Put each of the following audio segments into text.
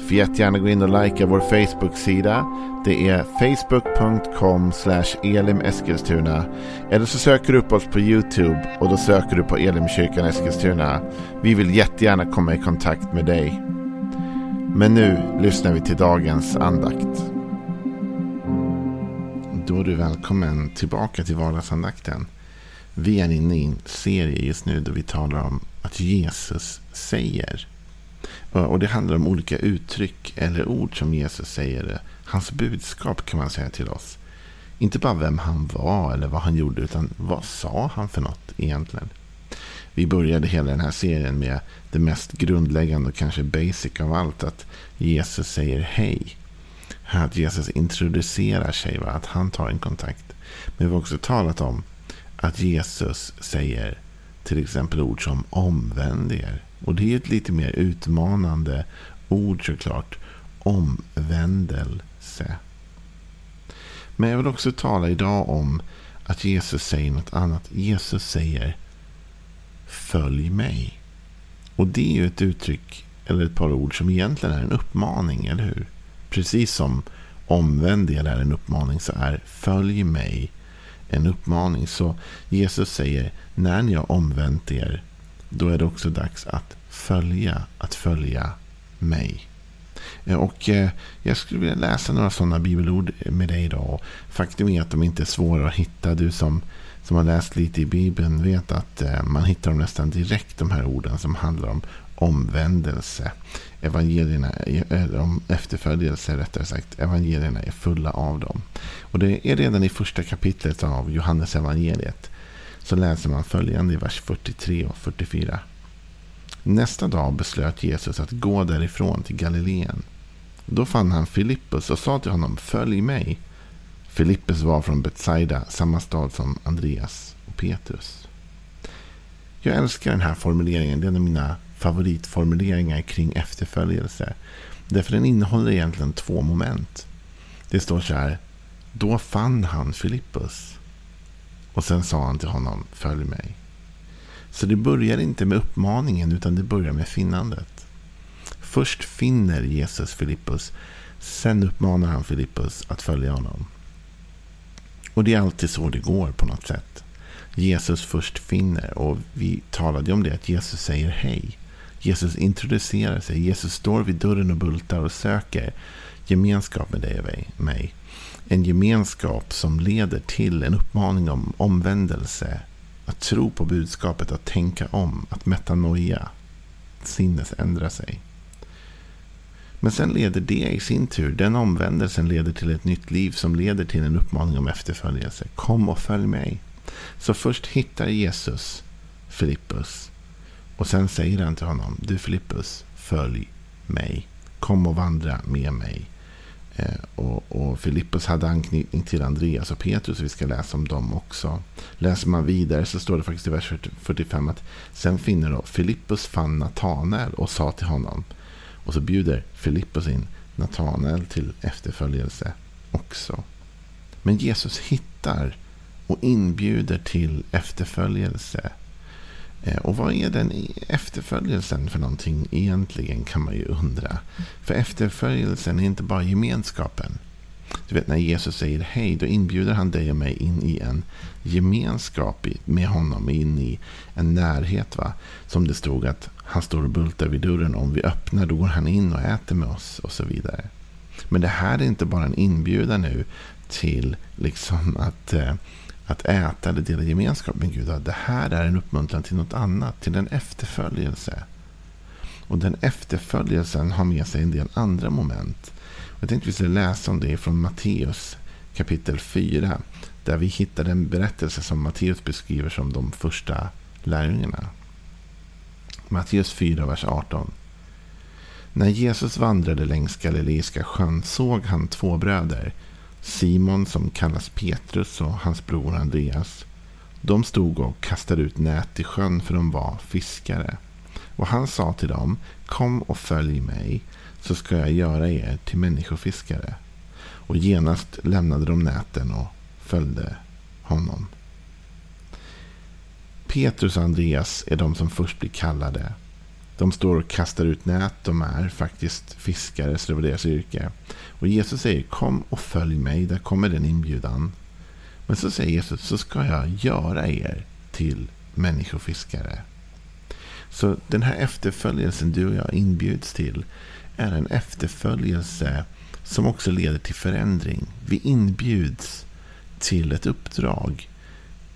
Får jättegärna gå in och likea vår Facebook-sida. Det är facebook.com elimeskilstuna. Eller så söker du upp oss på YouTube och då söker du på Elimkyrkan Eskilstuna. Vi vill jättegärna komma i kontakt med dig. Men nu lyssnar vi till dagens andakt. Då är du välkommen tillbaka till vardagsandakten. Vi är inne i en serie just nu då vi talar om att Jesus säger. Och det handlar om olika uttryck eller ord som Jesus säger. Hans budskap kan man säga till oss. Inte bara vem han var eller vad han gjorde, utan vad sa han för något egentligen? Vi började hela den här serien med det mest grundläggande och kanske basic av allt. Att Jesus säger hej. Att Jesus introducerar sig, va? att han tar en kontakt. Men vi har också talat om att Jesus säger till exempel ord som omvänd er. Och det är ett lite mer utmanande ord såklart. Omvändelse. Men jag vill också tala idag om att Jesus säger något annat. Jesus säger Följ mig. Och det är ju ett uttryck eller ett par ord som egentligen är en uppmaning, eller hur? Precis som omvänd del är en uppmaning så är följ mig en uppmaning. Så Jesus säger när ni har omvänt er då är det också dags att följa, att följa mig. Eh, och eh, jag skulle vilja läsa några sådana bibelord eh, med dig idag. Faktum är att de inte är svåra att hitta. Du som, som har läst lite i Bibeln vet att man hittar dem nästan direkt, de här orden som handlar om omvändelse. Evangelierna, eller om efterföljelse rättare sagt. Evangelierna är fulla av dem. Och det är redan i första kapitlet av Johannes evangeliet. Så läser man följande i vers 43 och 44. Nästa dag beslöt Jesus att gå därifrån till Galileen. Då fann han Filippus och sa till honom Följ mig. Filippus var från Betsaida, samma stad som Andreas och Petrus. Jag älskar den här formuleringen. Det är en av mina favoritformuleringar kring efterföljelse. Därför den innehåller egentligen två moment. Det står så här. Då fann han Filippus. Och sen sa han till honom, följ mig. Så det börjar inte med uppmaningen utan det börjar med finnandet. Först finner Jesus Filippus. Sen uppmanar han Filippus att följa honom. Och det är alltid så det går på något sätt. Jesus först finner. Och vi talade om det att Jesus säger hej. Jesus introducerar sig. Jesus står vid dörren och bultar och söker gemenskap med dig och mig. En gemenskap som leder till en uppmaning om omvändelse. Att tro på budskapet, att tänka om, att metanoia. Sinnes ändra sig. Men sen leder det i sin tur, den omvändelsen leder till ett nytt liv som leder till en uppmaning om efterföljelse. Kom och följ mig. Så först hittar Jesus Filippus. Och sen säger han till honom, du Filippus, följ mig. Kom och vandra med mig. Eh, och, och Filippus hade anknytning till Andreas och Petrus. Vi ska läsa om dem också. Läser man vidare så står det faktiskt i vers 45 att sen finner då Filippus fann Natanael och sa till honom. Och så bjuder Filippus in Natanael till efterföljelse också. Men Jesus hittar och inbjuder till efterföljelse. Eh, och vad är den efterföljelsen för någonting egentligen kan man ju undra. För efterföljelsen är inte bara gemenskapen. Du vet när Jesus säger hej, då inbjuder han dig och mig in i en gemenskap med honom, in i en närhet. va. Som det stod att han står och bultar vid dörren. Om vi öppnar då går han in och äter med oss och så vidare. Men det här är inte bara en inbjudan nu till liksom att eh, att äta eller dela gemenskap med Gud. Det här är en uppmuntran till något annat, till en efterföljelse. Och den efterföljelsen har med sig en del andra moment. Jag tänkte vi skulle läsa om det från Matteus kapitel 4. Där vi hittar en berättelse som Matteus beskriver som de första lärjungarna. Matteus 4, vers 18. När Jesus vandrade längs Galileiska sjön såg han två bröder Simon som kallas Petrus och hans bror Andreas. De stod och kastade ut nät i sjön för de var fiskare. Och han sa till dem, kom och följ mig så ska jag göra er till människofiskare. Och genast lämnade de näten och följde honom. Petrus och Andreas är de som först blir kallade. De står och kastar ut nät. De är faktiskt fiskare, så det var deras yrke. Och Jesus säger kom och följ mig. Där kommer den inbjudan. Men så säger Jesus så ska jag göra er till människofiskare. Så den här efterföljelsen du och jag inbjuds till är en efterföljelse som också leder till förändring. Vi inbjuds till ett uppdrag.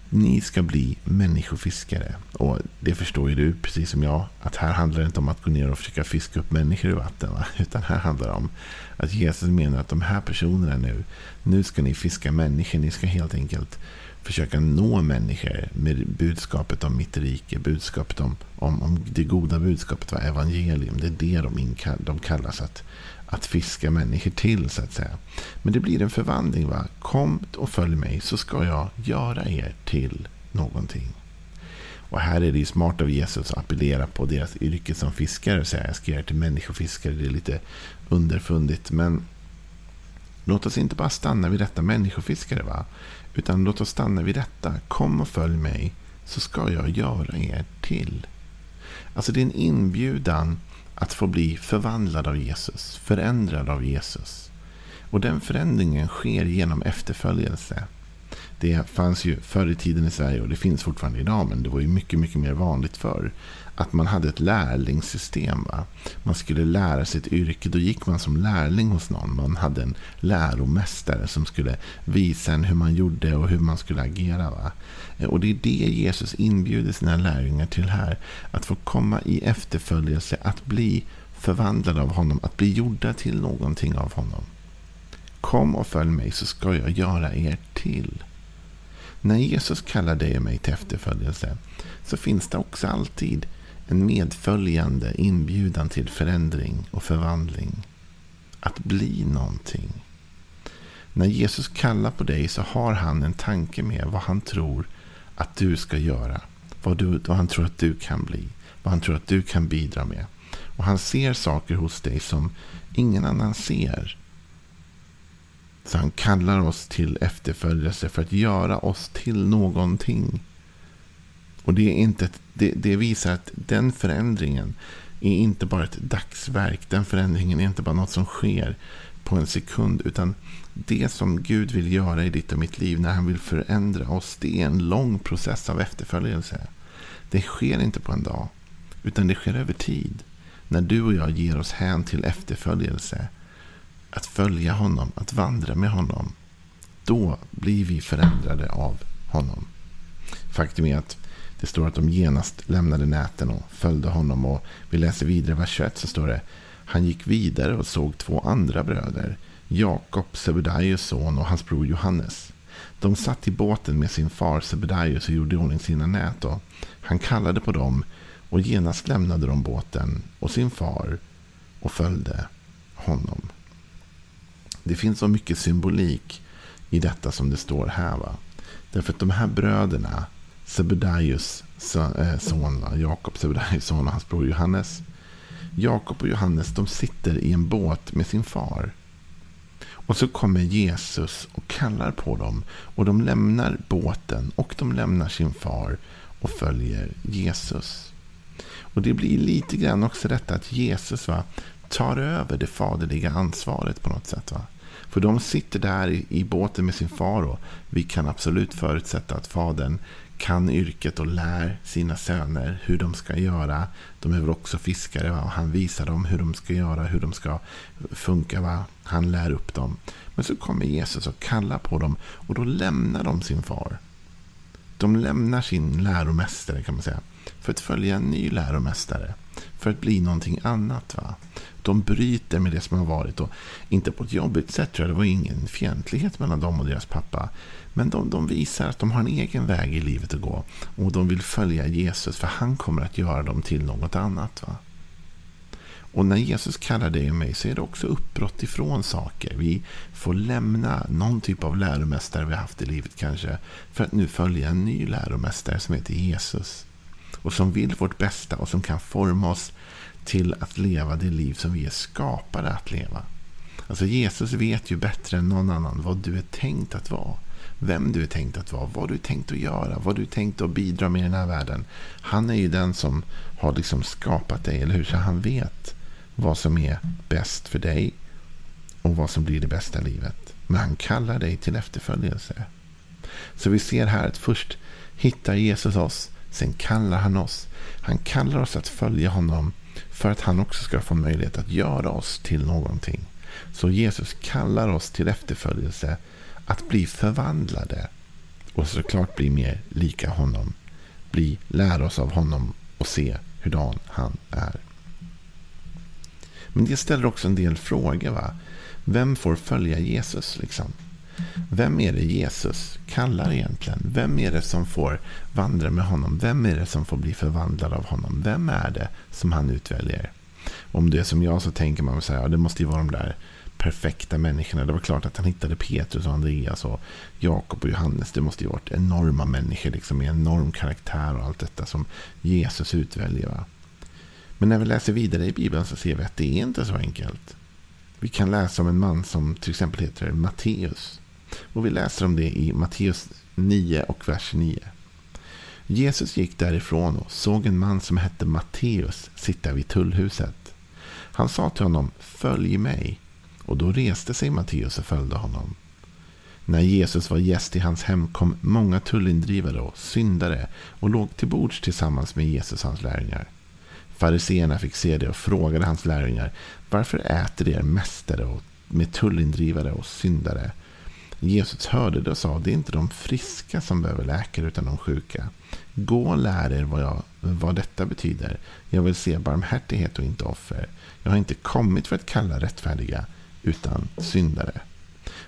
Ni ska bli människofiskare. Och det förstår ju du, precis som jag, att här handlar det inte om att gå ner och försöka fiska upp människor i vatten. Va? Utan här handlar det om att Jesus menar att de här personerna nu, nu ska ni fiska människor. Ni ska helt enkelt försöka nå människor med budskapet om mitt rike, budskapet om, om, om det goda budskapet, var evangelium. Det är det de, inkall, de kallas att, att fiska människor till, så att säga. Men det blir en förvandling. va? Kom och följ mig, så ska jag göra er till någonting. Och här är det ju smart av Jesus att appellera på deras yrke som fiskare och säga jag ska göra er till människofiskare. Det är lite underfundigt. Men låt oss inte bara stanna vid detta människofiskare. va? Utan låt oss stanna vid detta. Kom och följ mig så ska jag göra er till. Alltså det är en inbjudan att få bli förvandlad av Jesus. Förändrad av Jesus. Och den förändringen sker genom efterföljelse. Det fanns ju förr i tiden i Sverige och det finns fortfarande idag. Men det var ju mycket, mycket mer vanligt förr att man hade ett lärlingssystem. Va? Man skulle lära sig ett yrke. Då gick man som lärling hos någon. Man hade en läromästare som skulle visa en hur man gjorde och hur man skulle agera. Va? Och det är det Jesus inbjuder sina lärjungar till här. Att få komma i efterföljelse, att bli förvandlade av honom, att bli gjorda till någonting av honom. Kom och följ mig så ska jag göra er till. När Jesus kallar dig och mig till efterföljelse så finns det också alltid en medföljande inbjudan till förändring och förvandling. Att bli någonting. När Jesus kallar på dig så har han en tanke med vad han tror att du ska göra. Vad, du, vad han tror att du kan bli. Vad han tror att du kan bidra med. Och han ser saker hos dig som ingen annan ser. Så han kallar oss till efterföljelse för att göra oss till någonting. Och det, är inte ett, det, det, visar att den förändringen är inte bara ett dagsverk. Den förändringen är inte bara något som sker på en sekund. Utan det som Gud vill göra i ditt och mitt liv när han vill förändra oss. Det är en lång process av efterföljelse. Det sker inte på en dag. Utan det sker över tid. När du och jag ger oss hän till efterföljelse. Att följa honom, att vandra med honom. Då blir vi förändrade av honom. Faktum är att det står att de genast lämnade näten och följde honom. Och vi läser vidare, vers 21 så står det. Han gick vidare och såg två andra bröder. Jakob, Sebedaios son och hans bror Johannes. De satt i båten med sin far Sebedaios och gjorde i ordning sina nät. Och han kallade på dem och genast lämnade de båten och sin far och följde honom. Det finns så mycket symbolik i detta som det står här. Va? Därför att de här bröderna Sebedaios son, eh, Jakob Sebedaios son och hans bror Johannes. Jakob och Johannes de sitter i en båt med sin far. Och så kommer Jesus och kallar på dem. Och de lämnar båten och de lämnar sin far och följer Jesus. Och det blir lite grann också detta att Jesus va, tar över det faderliga ansvaret på något sätt. Va? För de sitter där i, i båten med sin far och vi kan absolut förutsätta att fadern kan yrket och lär sina söner hur de ska göra. De är väl också fiskare va? och han visar dem hur de ska göra, hur de ska funka. Va? Han lär upp dem. Men så kommer Jesus och kallar på dem och då lämnar de sin far. De lämnar sin läromästare kan man säga. För att följa en ny läromästare. För att bli någonting annat. Va? De bryter med det som har varit. Och inte på ett jobbigt sätt tror jag. Det var ingen fientlighet mellan dem och deras pappa. Men de, de visar att de har en egen väg i livet att gå. Och de vill följa Jesus. För han kommer att göra dem till något annat. Va? Och när Jesus kallar dig och mig så är det också uppbrott ifrån saker. Vi får lämna någon typ av läromästare vi haft i livet kanske. För att nu följa en ny läromästare som heter Jesus. Och som vill vårt bästa och som kan forma oss till att leva det liv som vi är skapade att leva. Alltså Jesus vet ju bättre än någon annan vad du är tänkt att vara. Vem du är tänkt att vara, vad du är tänkt att göra, vad du är tänkt att bidra med i den här världen. Han är ju den som har liksom skapat dig, eller hur? Så han vet vad som är bäst för dig och vad som blir det bästa livet. Men han kallar dig till efterföljelse. Så vi ser här att först hittar Jesus oss, sen kallar han oss. Han kallar oss att följa honom för att han också ska få möjlighet att göra oss till någonting. Så Jesus kallar oss till efterföljelse, att bli förvandlade och såklart bli mer lika honom. Bli, lära oss av honom och se hurdan han är. Men det ställer också en del frågor. Va? Vem får följa Jesus? liksom? Vem är det Jesus kallar egentligen? Vem är det som får vandra med honom? Vem är det som får bli förvandlad av honom? Vem är det som han utväljer? Om det är som jag så tänker man att ja, det måste ju vara de där perfekta människorna. Det var klart att han hittade Petrus och Andreas och Jakob och Johannes. Det måste ju varit enorma människor liksom, med enorm karaktär och allt detta som Jesus utväljer. Va? Men när vi läser vidare i Bibeln så ser vi att det är inte så enkelt. Vi kan läsa om en man som till exempel heter Matteus. Och vi läser om det i Matteus 9 och vers 9. Jesus gick därifrån och såg en man som hette Matteus sitta vid tullhuset. Han sa till honom, följ mig. Och då reste sig Matteus och följde honom. När Jesus var gäst i hans hem kom många tullindrivare och syndare och låg till bords tillsammans med Jesus och hans lärjungar. Fariseerna fick se det och frågade hans lärjungar varför äter er mästare med tullindrivare och syndare? Jesus hörde det och sa det är inte de friska som behöver läkare utan de sjuka. Gå och lär er vad, jag, vad detta betyder. Jag vill se barmhärtighet och inte offer. Jag har inte kommit för att kalla rättfärdiga utan syndare.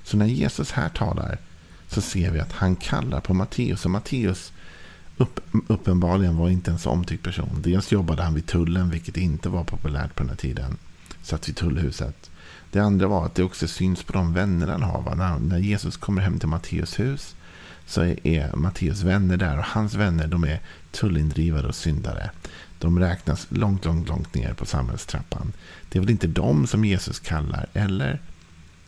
Så när Jesus här talar så ser vi att han kallar på Matteus. Och Matteus upp, uppenbarligen var inte en så omtyckt person. Dels jobbade han vid tullen, vilket inte var populärt på den här tiden. Satt vid tullhuset. Det andra var att det också syns på de vänner han har. När, när Jesus kommer hem till Matteus hus så är, är Matteus vänner där. Och hans vänner de är tullindrivare och syndare. De räknas långt, långt, långt ner på samhällstrappan. Det är väl inte dem som Jesus kallar, eller?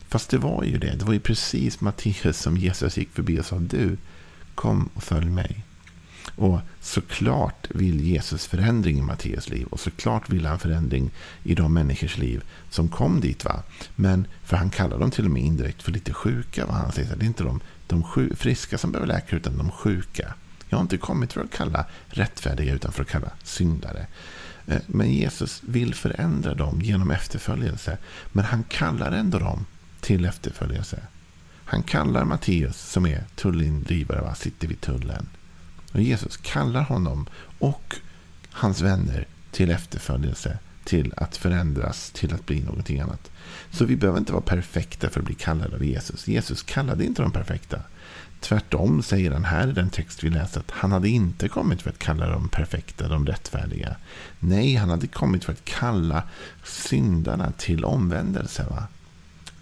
Fast det var ju det. Det var ju precis Matteus som Jesus gick förbi och sa du, kom och följ mig. Och såklart vill Jesus förändring i Matteus liv. Och såklart vill han förändring i de människors liv som kom dit. va. Men för han kallar dem till och med indirekt för lite sjuka. Va? Han säger att det är inte de, de friska som behöver läkare utan de sjuka. Jag har inte kommit för att kalla rättfärdiga utan för att kalla syndare. Eh, men Jesus vill förändra dem genom efterföljelse. Men han kallar ändå dem till efterföljelse. Han kallar Matteus som är tullindrivare, va? sitter vid tullen. Och Jesus kallar honom och hans vänner till efterföljelse, till att förändras, till att bli någonting annat. Så vi behöver inte vara perfekta för att bli kallade av Jesus. Jesus kallade inte de perfekta. Tvärtom säger han här i den text vi läste att han hade inte kommit för att kalla de perfekta, de rättfärdiga. Nej, han hade kommit för att kalla syndarna till omvändelse. Va?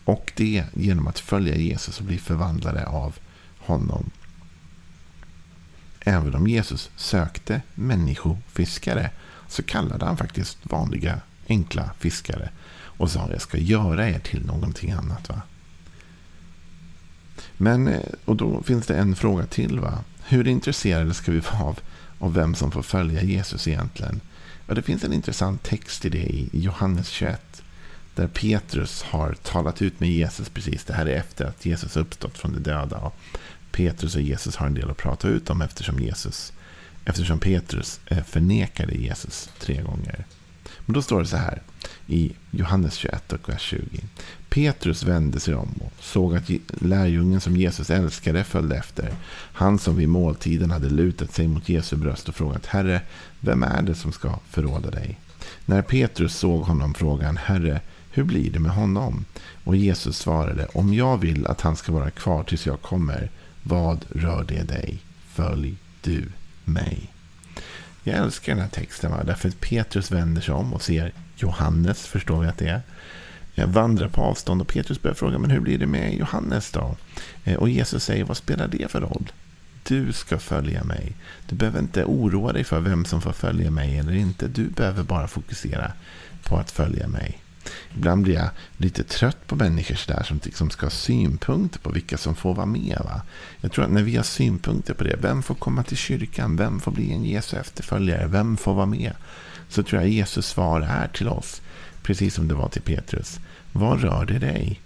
Och det genom att följa Jesus och bli förvandlade av honom. Även om Jesus sökte människofiskare så kallade han faktiskt vanliga enkla fiskare och sa jag ska göra er till någonting annat. va. Men, eh, och då finns det en fråga till. va. Hur intresserade ska vi vara av, av vem som får följa Jesus egentligen? Ja, det finns en intressant text i det i Johannes 21. Där Petrus har talat ut med Jesus precis. Det här är efter att Jesus uppstått från de döda. Petrus och Jesus har en del att prata ut om eftersom, Jesus, eftersom Petrus eh, förnekade Jesus tre gånger. Men då står det så här i Johannes 21 och vers 20. Petrus vände sig om och såg att lärjungen som Jesus älskade följde efter. Han som vid måltiden hade lutat sig mot Jesu bröst och frågat Herre, vem är det som ska förråda dig? När Petrus såg honom frågade han Herre, hur blir det med honom? Och Jesus svarade, om jag vill att han ska vara kvar tills jag kommer, vad rör det dig? Följ du mig. Jag älskar den här texten. Va? Därför att Petrus vänder sig om och ser Johannes, förstår vi att det är. Jag vandrar på avstånd och Petrus börjar fråga, men hur blir det med Johannes då? Eh, och Jesus säger, vad spelar det för roll? Du ska följa mig. Du behöver inte oroa dig för vem som får följa mig eller inte. Du behöver bara fokusera på att följa mig. Ibland blir jag lite trött på människor där som liksom ska ha synpunkter på vilka som får vara med. Va? Jag tror att när vi har synpunkter på det, vem får komma till kyrkan, vem får bli en Jesu efterföljare, vem får vara med? Så tror jag Jesus svar är till oss, precis som det var till Petrus. Vad rör det dig?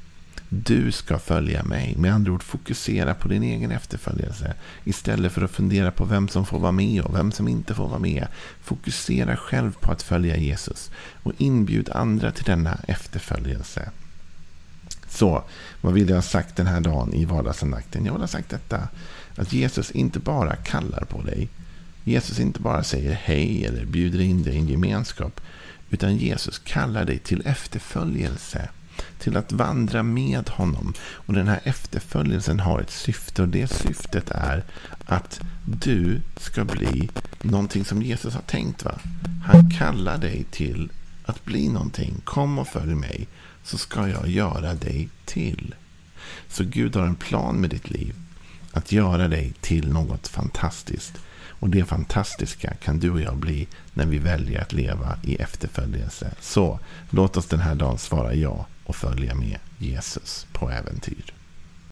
Du ska följa mig. Med andra ord, fokusera på din egen efterföljelse. Istället för att fundera på vem som får vara med och vem som inte får vara med. Fokusera själv på att följa Jesus. Och inbjud andra till denna efterföljelse. Så, vad vill jag ha sagt den här dagen i vardagsandakten? Jag vill ha sagt detta. Att Jesus inte bara kallar på dig. Jesus inte bara säger hej eller bjuder in dig i en gemenskap. Utan Jesus kallar dig till efterföljelse till att vandra med honom. Och den här efterföljelsen har ett syfte och det syftet är att du ska bli någonting som Jesus har tänkt. Va? Han kallar dig till att bli någonting. Kom och följ mig så ska jag göra dig till. Så Gud har en plan med ditt liv. Att göra dig till något fantastiskt. Och det fantastiska kan du och jag bli när vi väljer att leva i efterföljelse. Så låt oss den här dagen svara ja och följa med Jesus på äventyr.